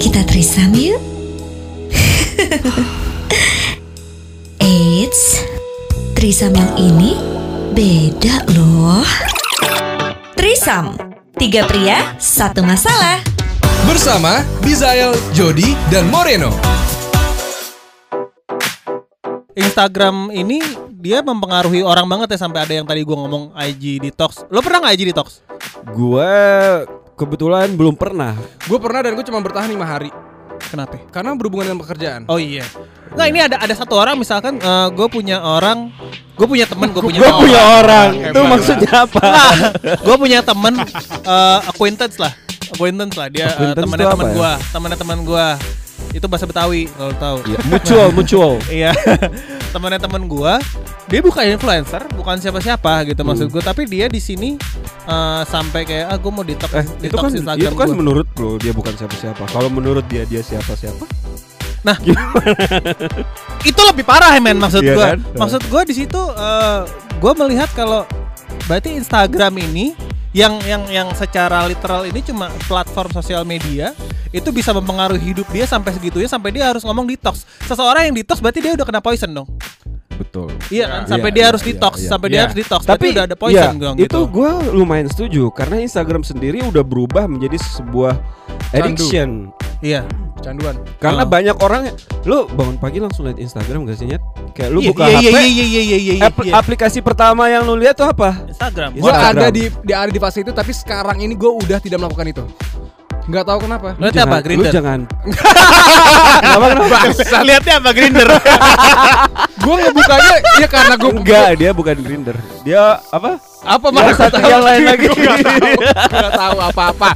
Kita trisam yuk. Eits, trisam yang ini beda loh. Trisam, tiga pria, satu masalah. Bersama Bizael, Jody, dan Moreno. Instagram ini dia mempengaruhi orang banget ya sampai ada yang tadi gua ngomong IG detox. Lo pernah nggak IG detox? Gue kebetulan belum pernah. Gue pernah dan gue cuma bertahan lima hari. Kenapa? Karena berhubungan dengan pekerjaan. Oh iya. Nggak ini ada ada satu orang misalkan gue punya orang, gue punya temen, gue punya Gue temen. punya orang. Hebat, Itu maksudnya apa? gue punya temen eh, acquaintance lah, acquaintance lah dia eh, tuh teman apa ya? gue, temannya teman gue. Itu bahasa Betawi kalau tahu. Ya, mutual, mutual. Iya, temannya teman gua, dia bukan influencer, bukan siapa-siapa gitu maksud gua, tapi dia di sini eh, sampai kayak ah gua mau detox, Eh, itu kan Instagram itu kan gua. menurut lo dia bukan siapa-siapa. Kalau menurut dia dia siapa-siapa? Nah, itu lebih parah men maksud Iya gua. kan? Maksud gua di situ eh, gua melihat kalau berarti Instagram ini yang yang yang secara literal ini cuma platform sosial media itu bisa mempengaruhi hidup dia sampai segitunya sampai dia harus ngomong detox. Seseorang yang detox berarti dia udah kena poison dong. Betul. Iya kan? Sampai Iya, dia iya, harus iya, detox, iya. sampai dia Iya. harus detox. Tapi berarti udah ada poison ya, gong itu gitu. gue lumayan setuju karena Instagram sendiri udah berubah menjadi sebuah addiction. Iya. Canduan. Karena Oh. banyak orang lu bangun pagi langsung lihat Instagram gak sih Nyet? Kayak lu Iya, buka iya, HP, iya, iya, iya, iya, iya, apl- iya. aplikasi pertama yang lu lihat tuh apa? Instagram. Gue Instagram. ada di, di ada di fase itu tapi sekarang ini gue udah tidak melakukan itu. Nggak tahu kenapa. Lu lihat apa? Lu Grindr. jangan. kenapa kenapa? Lihatnya apa Grinder? gue ngebukanya ya karena gue Enggak, dia bukan Grinder. Dia apa? apa malah satu yang lain lagi. Nggak tahu apa-apa.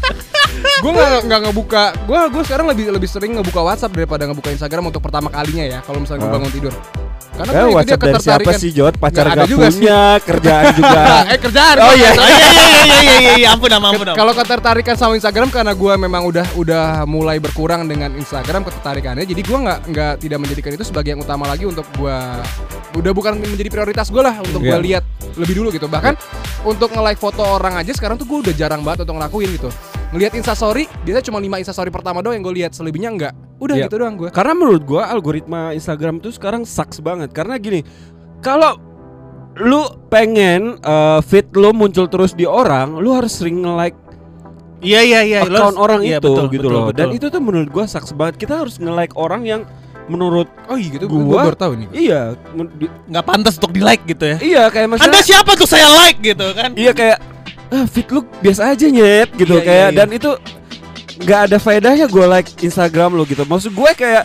Gue nggak nggak ngebuka. Gue gue sekarang lebih lebih sering ngebuka WhatsApp daripada ngebuka Instagram untuk pertama kalinya ya. Kalau misalnya gue Ah. bangun tidur. Karena gue itu dia WhatsApp dari siapa ketertarikan. sih Jod? Pacar gak, ada juga punya, kerjaan juga. eh kerjaan. Oh, iya. Oh iya iya iya iya iya iya ampun ampun ampun. Kalau ketertarikan sama Instagram karena gue memang udah udah mulai berkurang dengan Instagram ketertarikannya, jadi gue nggak nggak tidak menjadikan itu sebagai yang utama lagi untuk gue udah bukan menjadi prioritas gue lah untuk gue Iya. lihat lebih dulu gitu. Bahkan untuk nge-like foto orang aja sekarang tuh gue udah jarang banget untuk ngelakuin gitu. Ngelihat instastory, biasanya cuma 5 instastory pertama doang yang gue lihat, selebihnya enggak. Udah Iya. gitu doang gue. Karena menurut gua algoritma Instagram tuh sekarang sucks banget karena gini, kalau lu pengen uh, feed lu muncul terus di orang, lu harus sering nge-like Iya iya iya. lo account harus- orang iya, itu betul, gitu betul, loh. betul. Dan itu tuh menurut gua sucks banget. Kita harus nge-like orang yang menurut Oh iya gitu, Gua- gue baru tahu nih. iya, nggak pantas untuk di like gitu ya. iya kayak maksudnya Anda siapa tuh saya like gitu kan? Iya kayak ah, feed lu biasa aja nyet gitu Iya, kayak iya, iya. dan itu nggak ada faedahnya gue like Instagram lu gitu. Maksud gue kayak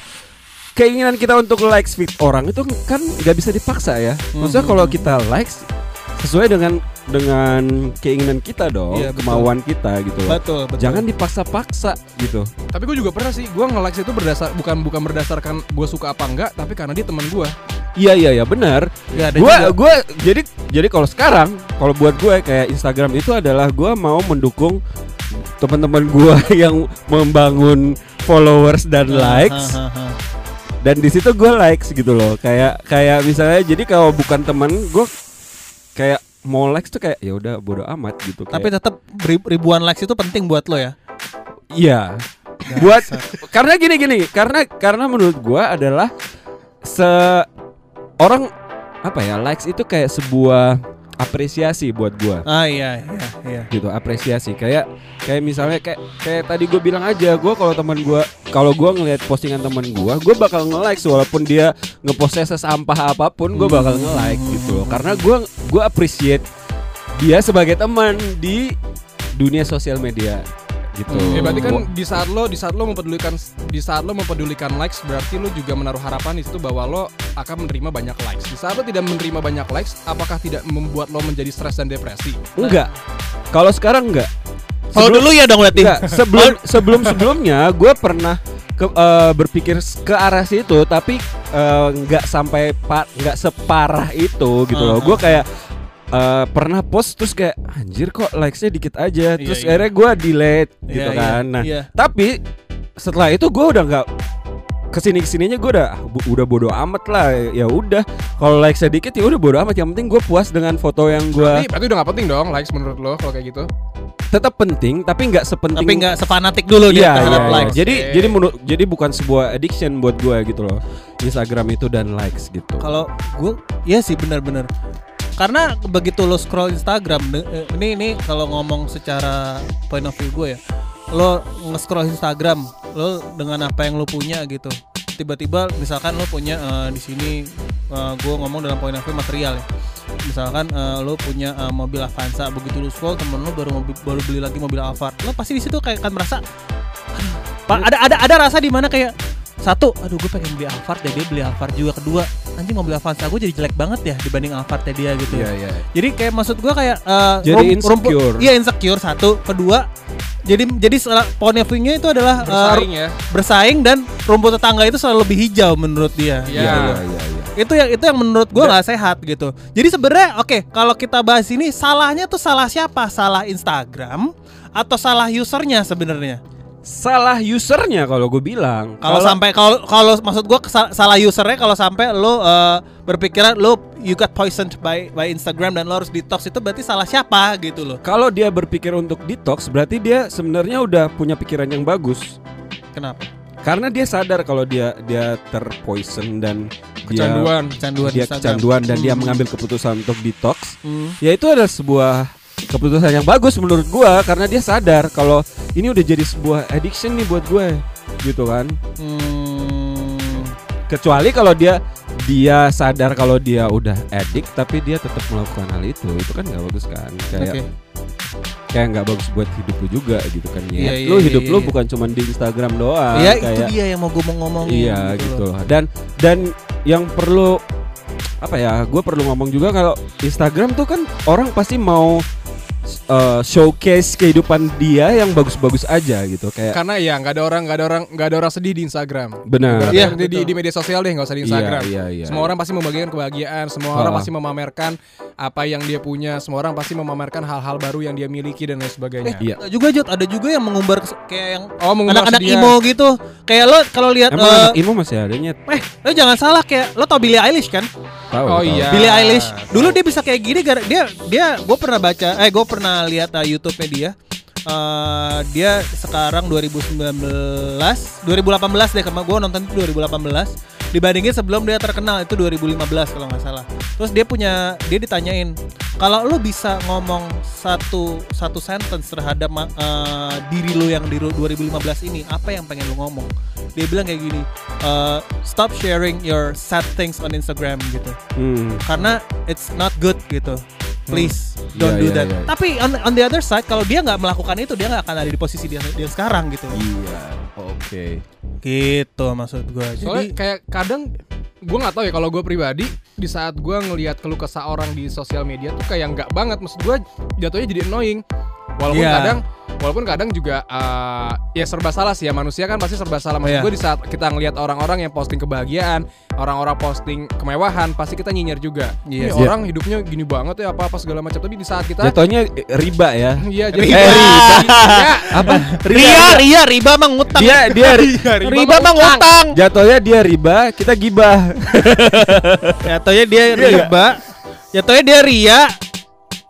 keinginan kita untuk like feed orang itu kan nggak bisa dipaksa ya. Maksudnya Mhm. kalau kita likes sesuai dengan dengan keinginan kita dong, Iya, betul. kemauan kita gitu loh. Betul betul. Jangan dipaksa-paksa gitu. Tapi gue juga pernah sih, gue nge-like itu berdasar bukan bukan berdasarkan gue suka apa enggak, tapi karena dia teman gue. Iya iya iya benar. Gue juga. gue jadi jadi kalau sekarang kalau buat gue kayak Instagram itu adalah gue mau mendukung teman-teman gue yang membangun followers dan likes Ha, ha, ha. dan di situ gue likes gitu loh kayak kayak misalnya jadi kalau bukan teman gue kayak mau likes tuh kayak ya udah bodo amat gitu Tapi kayak, tetap ri- ribuan likes itu penting buat lo ya. iya buat karena gini gini karena karena menurut gue adalah se orang apa ya likes itu kayak sebuah apresiasi buat gue Ah iya iya iya. gitu apresiasi. Kayak kayak misalnya kayak kayak tadi gue bilang aja gue kalau teman gue kalau gue ngelihat postingan teman gue gue bakal nge like walaupun dia ngepostnya sesampah apa pun gue bakal nge like gitu. Loh karena gue gue appreciate dia sebagai teman di dunia sosial media gitu Ya berarti kan di saat lo di saat lo mempedulikan di saat lo mempedulikan likes berarti lo juga menaruh harapan di situ bahwa lo akan menerima banyak likes. Di saat lo tidak menerima banyak likes, apakah tidak membuat lo menjadi stres dan depresi? enggak kalau sekarang enggak Kalau dulu ya dong berarti. Enggak, sebelum sebelum sebelumnya gue pernah ke, eh, berpikir ke arah situ tapi eh, nggak sampai pa- nggak separah itu gitu loh. Ah, Gue kayak eh, pernah post terus kayak anjir kok likesnya dikit aja. Terus iya. akhirnya gue delete Iya, gitu iya, kan. Nah, iya. tapi setelah itu gue udah nggak ke sini ke sininya gue udah bu- udah bodo amat lah ya udah kalau like sedikit ya udah bodo amat yang penting gue puas dengan foto yang gue Berarti, berarti udah gak penting dong likes menurut lo kalau kayak gitu. tetap penting tapi nggak sepenting Tapi nggak sepanatik dulu Iya, dia iya, terhadap iya. likes. Jadi Oke. jadi menurut jadi bukan sebuah addiction buat gue gitu loh. Instagram itu dan likes gitu. Kalau gue, iya sih benar-benar. Karena begitu lo scroll Instagram, eh, ini ini kalau ngomong secara point of view gue ya, lo nge-scroll Instagram, lo dengan apa yang lo punya gitu. Tiba-tiba misalkan lo punya eh, di sini, gue ngomong dalam point of view material ya. Misalkan eh, lo punya eh, mobil Avanza, begitu lo scroll temen lo baru mobil, baru beli lagi mobil Alphard, lo pasti di situ kayak kan merasa, ada ada ada rasa di mana kayak satu, aduh gue pengen beli Alphard deh, dia beli Alphard juga. Kedua, anjing mobil Avanza gue jadi jelek banget ya dibanding Alphardnya dia gitu. Iya, iya. Jadi kayak maksud gue kayak eh, Jadi rum- rumput- insecure. Iya insecure satu. Kedua, jadi jadi of view-nya itu adalah eh, Bersaing ya. bersaing dan rumput tetangga itu selalu lebih hijau menurut dia. Iya. Iya, iya, iya, iya. Itu yang itu yang menurut gue nggak sehat gitu. Jadi sebenarnya oke kalau kita bahas ini salahnya tuh salah siapa? Salah Instagram atau salah usernya sebenarnya? Salah usernya kalau gue bilang. Kalau sampai kalau kalau maksud gua kesa- salah usernya kalau sampai lo eh, berpikiran lo you got poisoned by by Instagram dan lo harus detox itu berarti salah siapa gitu loh. kalau dia berpikir untuk detox berarti dia sebenarnya udah punya pikiran yang bagus. Kenapa? Karena dia sadar kalau dia dia terpoison dan dia Kecanduan. Kecanduan dia Instagram. kecanduan dan dia Hmm. mengambil keputusan untuk detox. Hmm. Ya itu adalah sebuah keputusan yang bagus menurut gua karena dia sadar kalau ini udah jadi sebuah addiction nih buat gue gitu kan. Hmm. Kecuali kalau dia dia sadar kalau dia udah addict tapi dia tetap melakukan hal itu itu kan nggak bagus kan kayak Oke. kayak nggak bagus buat hidup lu juga gitu kan ya iya, lu iya, hidup iya, lu iya. bukan cuma di Instagram doang Ya itu Ah, kayak dia yang mau gue mau ngomongin. iya gitu loh dan dan yang perlu apa ya gue perlu ngomong juga kalau Instagram tuh kan orang pasti mau uh, showcase kehidupan dia yang bagus-bagus aja gitu kayak Karena ya nggak ada orang nggak ada orang nggak ada orang sedih di Instagram. benar Ibaratnya Iya, di, di, di media sosial deh nggak usah di Instagram. Iya, iya, iya. semua orang pasti membagikan kebahagiaan, semua Ah. orang pasti memamerkan apa yang dia punya, semua orang pasti memamerkan hal-hal baru yang dia miliki dan lain sebagainya. Iya. Ada juga Jod, ada juga yang mengumbar kayak yang Oh, mengumbar anak-anak emo gitu. Kayak lo kalau lihat emang eh, anak imo masih ada nyet eh lo jangan salah kayak lo tau Billie Eilish kan? Tahu Oh, tahu. iya. Billie Eilish. Dulu dia bisa kayak gini gara dia dia gue pernah baca eh gue pernah lihat uh, YouTube-nya dia. Eh, dia sekarang 2019 2018 deh karena gue nonton itu 2018 dibandingin sebelum dia terkenal itu 2015 kalau nggak salah terus dia punya dia ditanyain kalau lu bisa ngomong satu satu sentence terhadap eh, diri lu yang di ru- 2015 ini apa yang pengen lu ngomong dia bilang kayak gini eh, stop sharing your sad things on Instagram gitu Hmm. karena it's not good gitu. Please don't Iya, do that. iya. Tapi on, on the other side kalau dia nggak melakukan itu dia nggak akan ada di posisi dia, dia sekarang gitu. iya oke. Gitu maksud gua. Soalnya Jadi kayak kadang gue nggak tahu ya kalau gue pribadi di saat gue ngelihat keluh kesah orang di sosial media tuh kayak nggak banget. Maksud gue jatuhnya jadi annoying walaupun Iya. kadang walaupun kadang juga eh, ya serba salah sih ya manusia kan pasti serba salah maksud Iya. gue di saat kita ngelihat orang-orang yang posting kebahagiaan orang-orang posting kemewahan pasti kita nyinyir juga Iya ini sih. orang hidupnya gini banget ya apa-apa segala macam tapi di saat kita jatuhnya eh, riba ya iya Riba. jadi Iya. apa Ria, Ria, riba mang ngutang. dia dia riba mang ngutang. jatuhnya dia riba kita gibah Jatuhnya dia Iya riba. Jatuhnya dia Ria.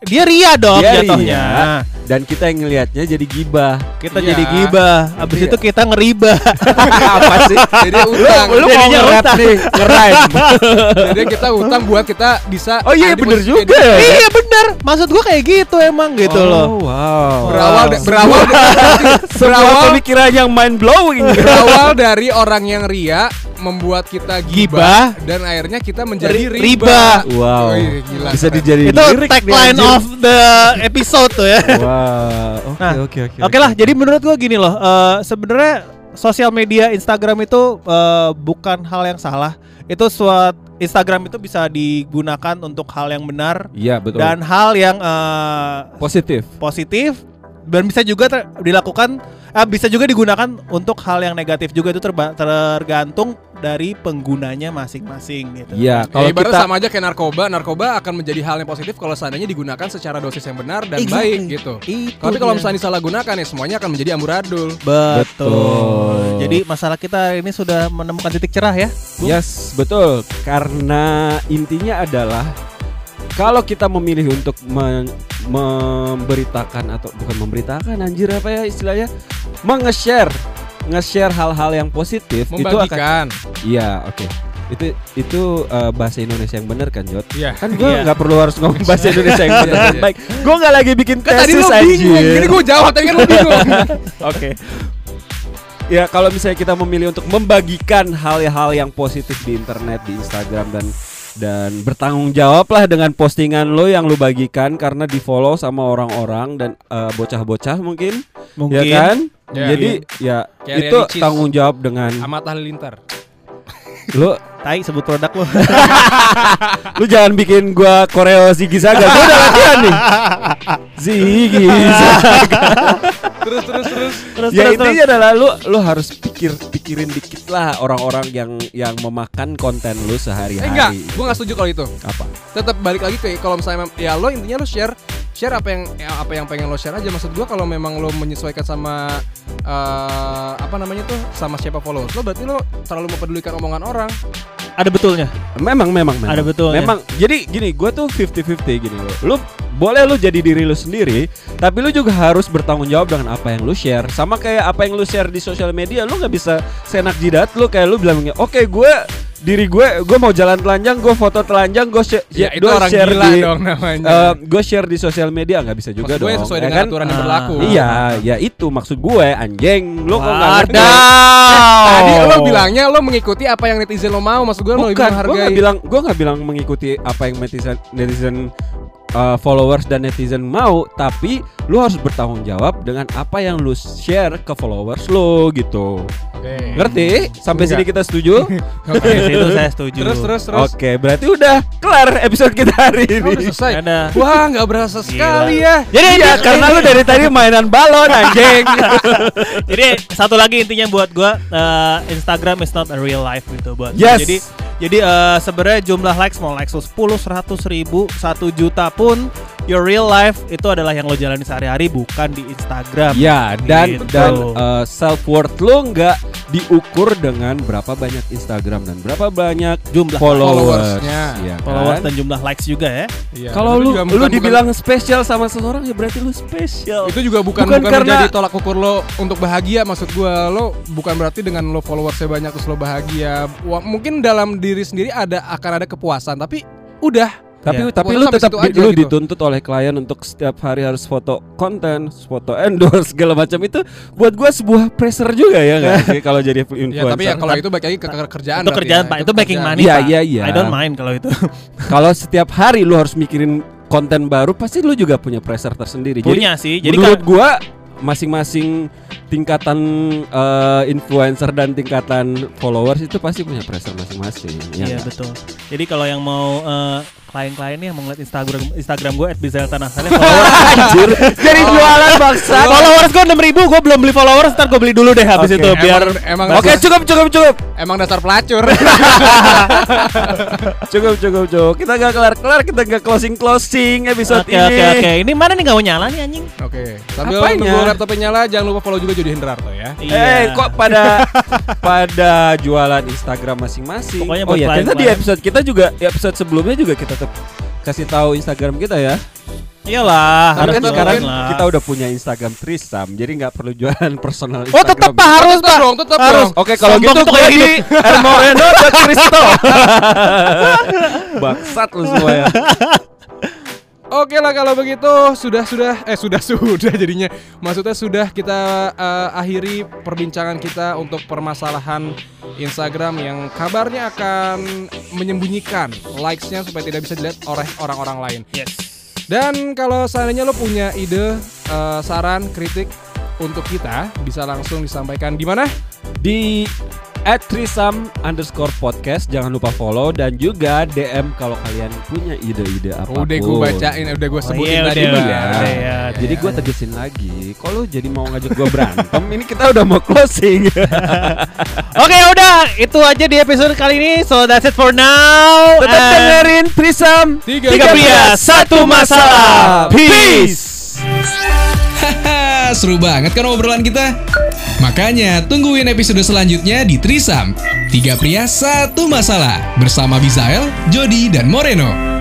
Dia Ria dong Dia jatuhnya. ria. Dan kita yang ngelihatnya jadi gibah Kita Iya. jadi gibah. Abis Iya. itu kita ngeriba. apa sih jadi utang lu mau Jadinya nge-rap nih nge-rhyme jadi kita utang buat kita bisa oh iya bener juga ya iya bener. Maksud gua kayak gitu emang gitu oh, loh. wow berawal da- berawal berawal pemikiran yang mind blowing berawal dari orang yang ria membuat kita Gibah. gibah dan akhirnya kita menjadi Ri- riba. riba. wow Wih, gila, bisa keren. dijadiin Itu tagline of the episode tuh ya. wow oke Nah, oke oke Oke lah, jadi menurut gua gini loh, eh, sebenarnya sosial media Instagram itu eh, bukan hal yang salah. Itu suat Instagram itu bisa digunakan untuk hal yang benar iya betul dan hal yang eh, positif positif dan bisa juga ter- dilakukan eh, bisa juga digunakan untuk hal yang negatif juga itu terba- tergantung dari penggunanya masing-masing gitu. Iya, Kalau kalau ibarat kita sama aja kayak narkoba, narkoba akan menjadi hal yang positif kalau seandainya digunakan secara dosis yang benar dan Exactly. baik gitu. Itu Tapi kalau misalnya disalahgunakan ya semuanya akan menjadi amburadul. Betul. Betul. Jadi masalah kita ini sudah menemukan titik cerah ya. Yes, betul. Karena intinya adalah kalau kita memilih untuk men- memberitakan atau bukan memberitakan anjir apa ya istilahnya menge-share nge-share hal-hal yang positif itu akan Membagikan. iya oke itu itu uh, bahasa Indonesia yang benar kan Jot Iya. kan gue Iya. nggak perlu harus ngomong bahasa Indonesia yang benar Iya, iya. baik gue nggak lagi bikin Kan tadi tesis lo bingung, anjir ini gue jawab tadi kan lo bingung. Oke. Ya kalau misalnya kita memilih untuk membagikan hal-hal yang positif di internet, di Instagram dan dan bertanggung jawablah dengan postingan lo yang lo bagikan karena di follow sama orang-orang dan eh, bocah-bocah mungkin, Mungkin. ya kan? Ya. Jadi ya Kayak itu Ricis. tanggung jawab dengan Amat Halilintar. lo Tai sebut produk lo. lu jangan bikin gua koreo Ziggy Zaga. Gua udah latihan nih. Ziggy Zaga. Terus terus terus. terus ya terus, intinya adalah lu lu harus pikir pikirin dikit lah orang-orang yang yang memakan konten lu Eh sehari-hari. enggak, gue gak setuju kalau itu. Apa? Tetap balik lagi ke kalau misalnya ya lo intinya lo share share apa yang ya, apa yang pengen lo share aja maksud gua kalau memang lo menyesuaikan sama eh, apa namanya tuh sama siapa followers lo berarti lo terlalu mempedulikan omongan orang Ada betulnya. Memang memang memang. Ada betulnya. Memang jadi gini, gua tuh 50-50 gini lo. Lu boleh lu jadi diri lu sendiri, tapi lu juga harus bertanggung jawab dengan apa yang lu share. Sama kayak apa yang lu share di sosial media, lu nggak bisa senak jidat lu kayak lu bilang, "Oke, gue diri gue gue mau jalan telanjang, gue foto telanjang, gue share, ya itu orang share gila di dong namanya gue share di sosial media nggak bisa juga Maksud gue dong. sesuai ya dengan kan? aturan yang Ah. berlaku Iya, ya itu maksud gue anjing. Lu kok nggak ngerti? Wadaw. Tadi lo bilangnya lo mengikuti apa yang netizen lo mau, maksud gue lo Bukan, gue nggak bilang gue nggak bilang mengikuti apa yang netizen netizen uh, followers dan netizen mau, tapi lu harus bertanggung jawab dengan apa yang lu share ke followers lu gitu. Oke. Ngerti? Sampai Enggak. sini kita setuju? Oke. itu saya setuju. Terus terus terus. Oke, berarti udah kelar episode kita hari Oh, udah ini. selesai. Ada. Wah, nggak berasa sekali ya. Jadi Iya, karena lu dari tadi mainan balon anjing. Jadi satu lagi intinya buat gua eh, Instagram is not a real life gitu buat. Yes. Jadi jadi eh, sebenarnya jumlah likes mau likes lu 10, 100 ribu, 1 juta pun your real life itu adalah yang lo jalani sehari-hari bukan di Instagram. Ya, dan Gitu. dan self worth lu nggak diukur dengan berapa banyak Instagram dan berapa banyak Jumlah followers. followersnya. Iya followers kan? dan jumlah likes juga ya. Iya, Kalau lu juga lu bukan- dibilang spesial sama seseorang ya berarti lu spesial. itu juga bukan Bukan bukan, karena- menjadi tolak ukur lo untuk bahagia maksud gua lo bukan berarti dengan lo followersnya banyak terus lo bahagia Wah, mungkin dalam diri sendiri ada akan ada kepuasan tapi udah Tapi Iya. tapi lu tetap di- lu gitu. dituntut oleh klien untuk setiap hari harus foto konten, foto endorse segala macam itu buat gua sebuah pressure juga ya nggak sih kalau jadi ya influencer. tapi ya kalau itu balik lagi ke ke- kerjaan Itu berarti kerjaan ya. Pak, itu making kerjaan. money Iya, Pak. iya, iya. I don't mind kalau itu. Kalau setiap hari lu harus mikirin konten baru pasti lu juga punya pressure tersendiri. Punya sih. Jadi menurut kan gua masing-masing tingkatan eh, influencer dan tingkatan followers itu pasti punya pressure masing-masing. ya Iya nggak? betul. Jadi kalau yang mau eh, klien-klien nih yang mau ngeliat Instagram Instagram gue @bizaltanasale followers Anjir, jadi jualan bangsa. followers gue 6000 gue belum beli followers ntar gue beli dulu deh habis itu biar emang Oke, cukup cukup cukup. emang dasar pelacur Cukup cukup cukup. Kita nggak kelar kelar, kita nggak closing closing episode Oke ini. oke oke. Ini mana nih gak mau nyala nih anjing? oke sambil Apanya? nunggu laptopnya nyala jangan lupa follow juga Jody Hendrarto ya Eh, kok pada pada jualan Instagram masing-masing. Pokoknya oh buat ya, ternyata di episode kita juga episode sebelumnya juga kita tetap kasih tahu Instagram kita ya. Iyalah, Tapi harus kan sekarang lah. kita udah punya Instagram Trisam, jadi nggak perlu jualan personal Oh, tetap Pak harus Pak. dong tetap Harus. dong Oke, kalau Sombong gitu gue kayak di Hermoreno dan Kristo. Baksat lu semua ya. Oke lah kalau begitu sudah sudah eh sudah sudah jadinya maksudnya sudah kita eh, akhiri perbincangan kita untuk permasalahan Instagram yang kabarnya akan menyembunyikan likes-nya supaya tidak bisa dilihat oleh orang-orang lain. Yes. Dan kalau seandainya lo punya ide, eh, saran, kritik untuk kita bisa langsung disampaikan di mana? Di at Trisam underscore podcast jangan lupa follow dan juga DM kalau kalian punya ide-ide apa pun. Udah gue bacain, udah gue sebutin iya, tadi udah, ya. udah, ya, Jadi udah. gue tegesin lagi, kalau jadi mau ngajak gue berantem, ini kita udah mau closing. Oke udah itu aja di episode kali ini So that's it for now Tetap And dengerin Trisam Tiga Tiga pria satu masalah Peace seru banget kan obrolan kita? Makanya tungguin episode selanjutnya di Trisam. Tiga pria satu masalah bersama Bizael, Jody, dan Moreno.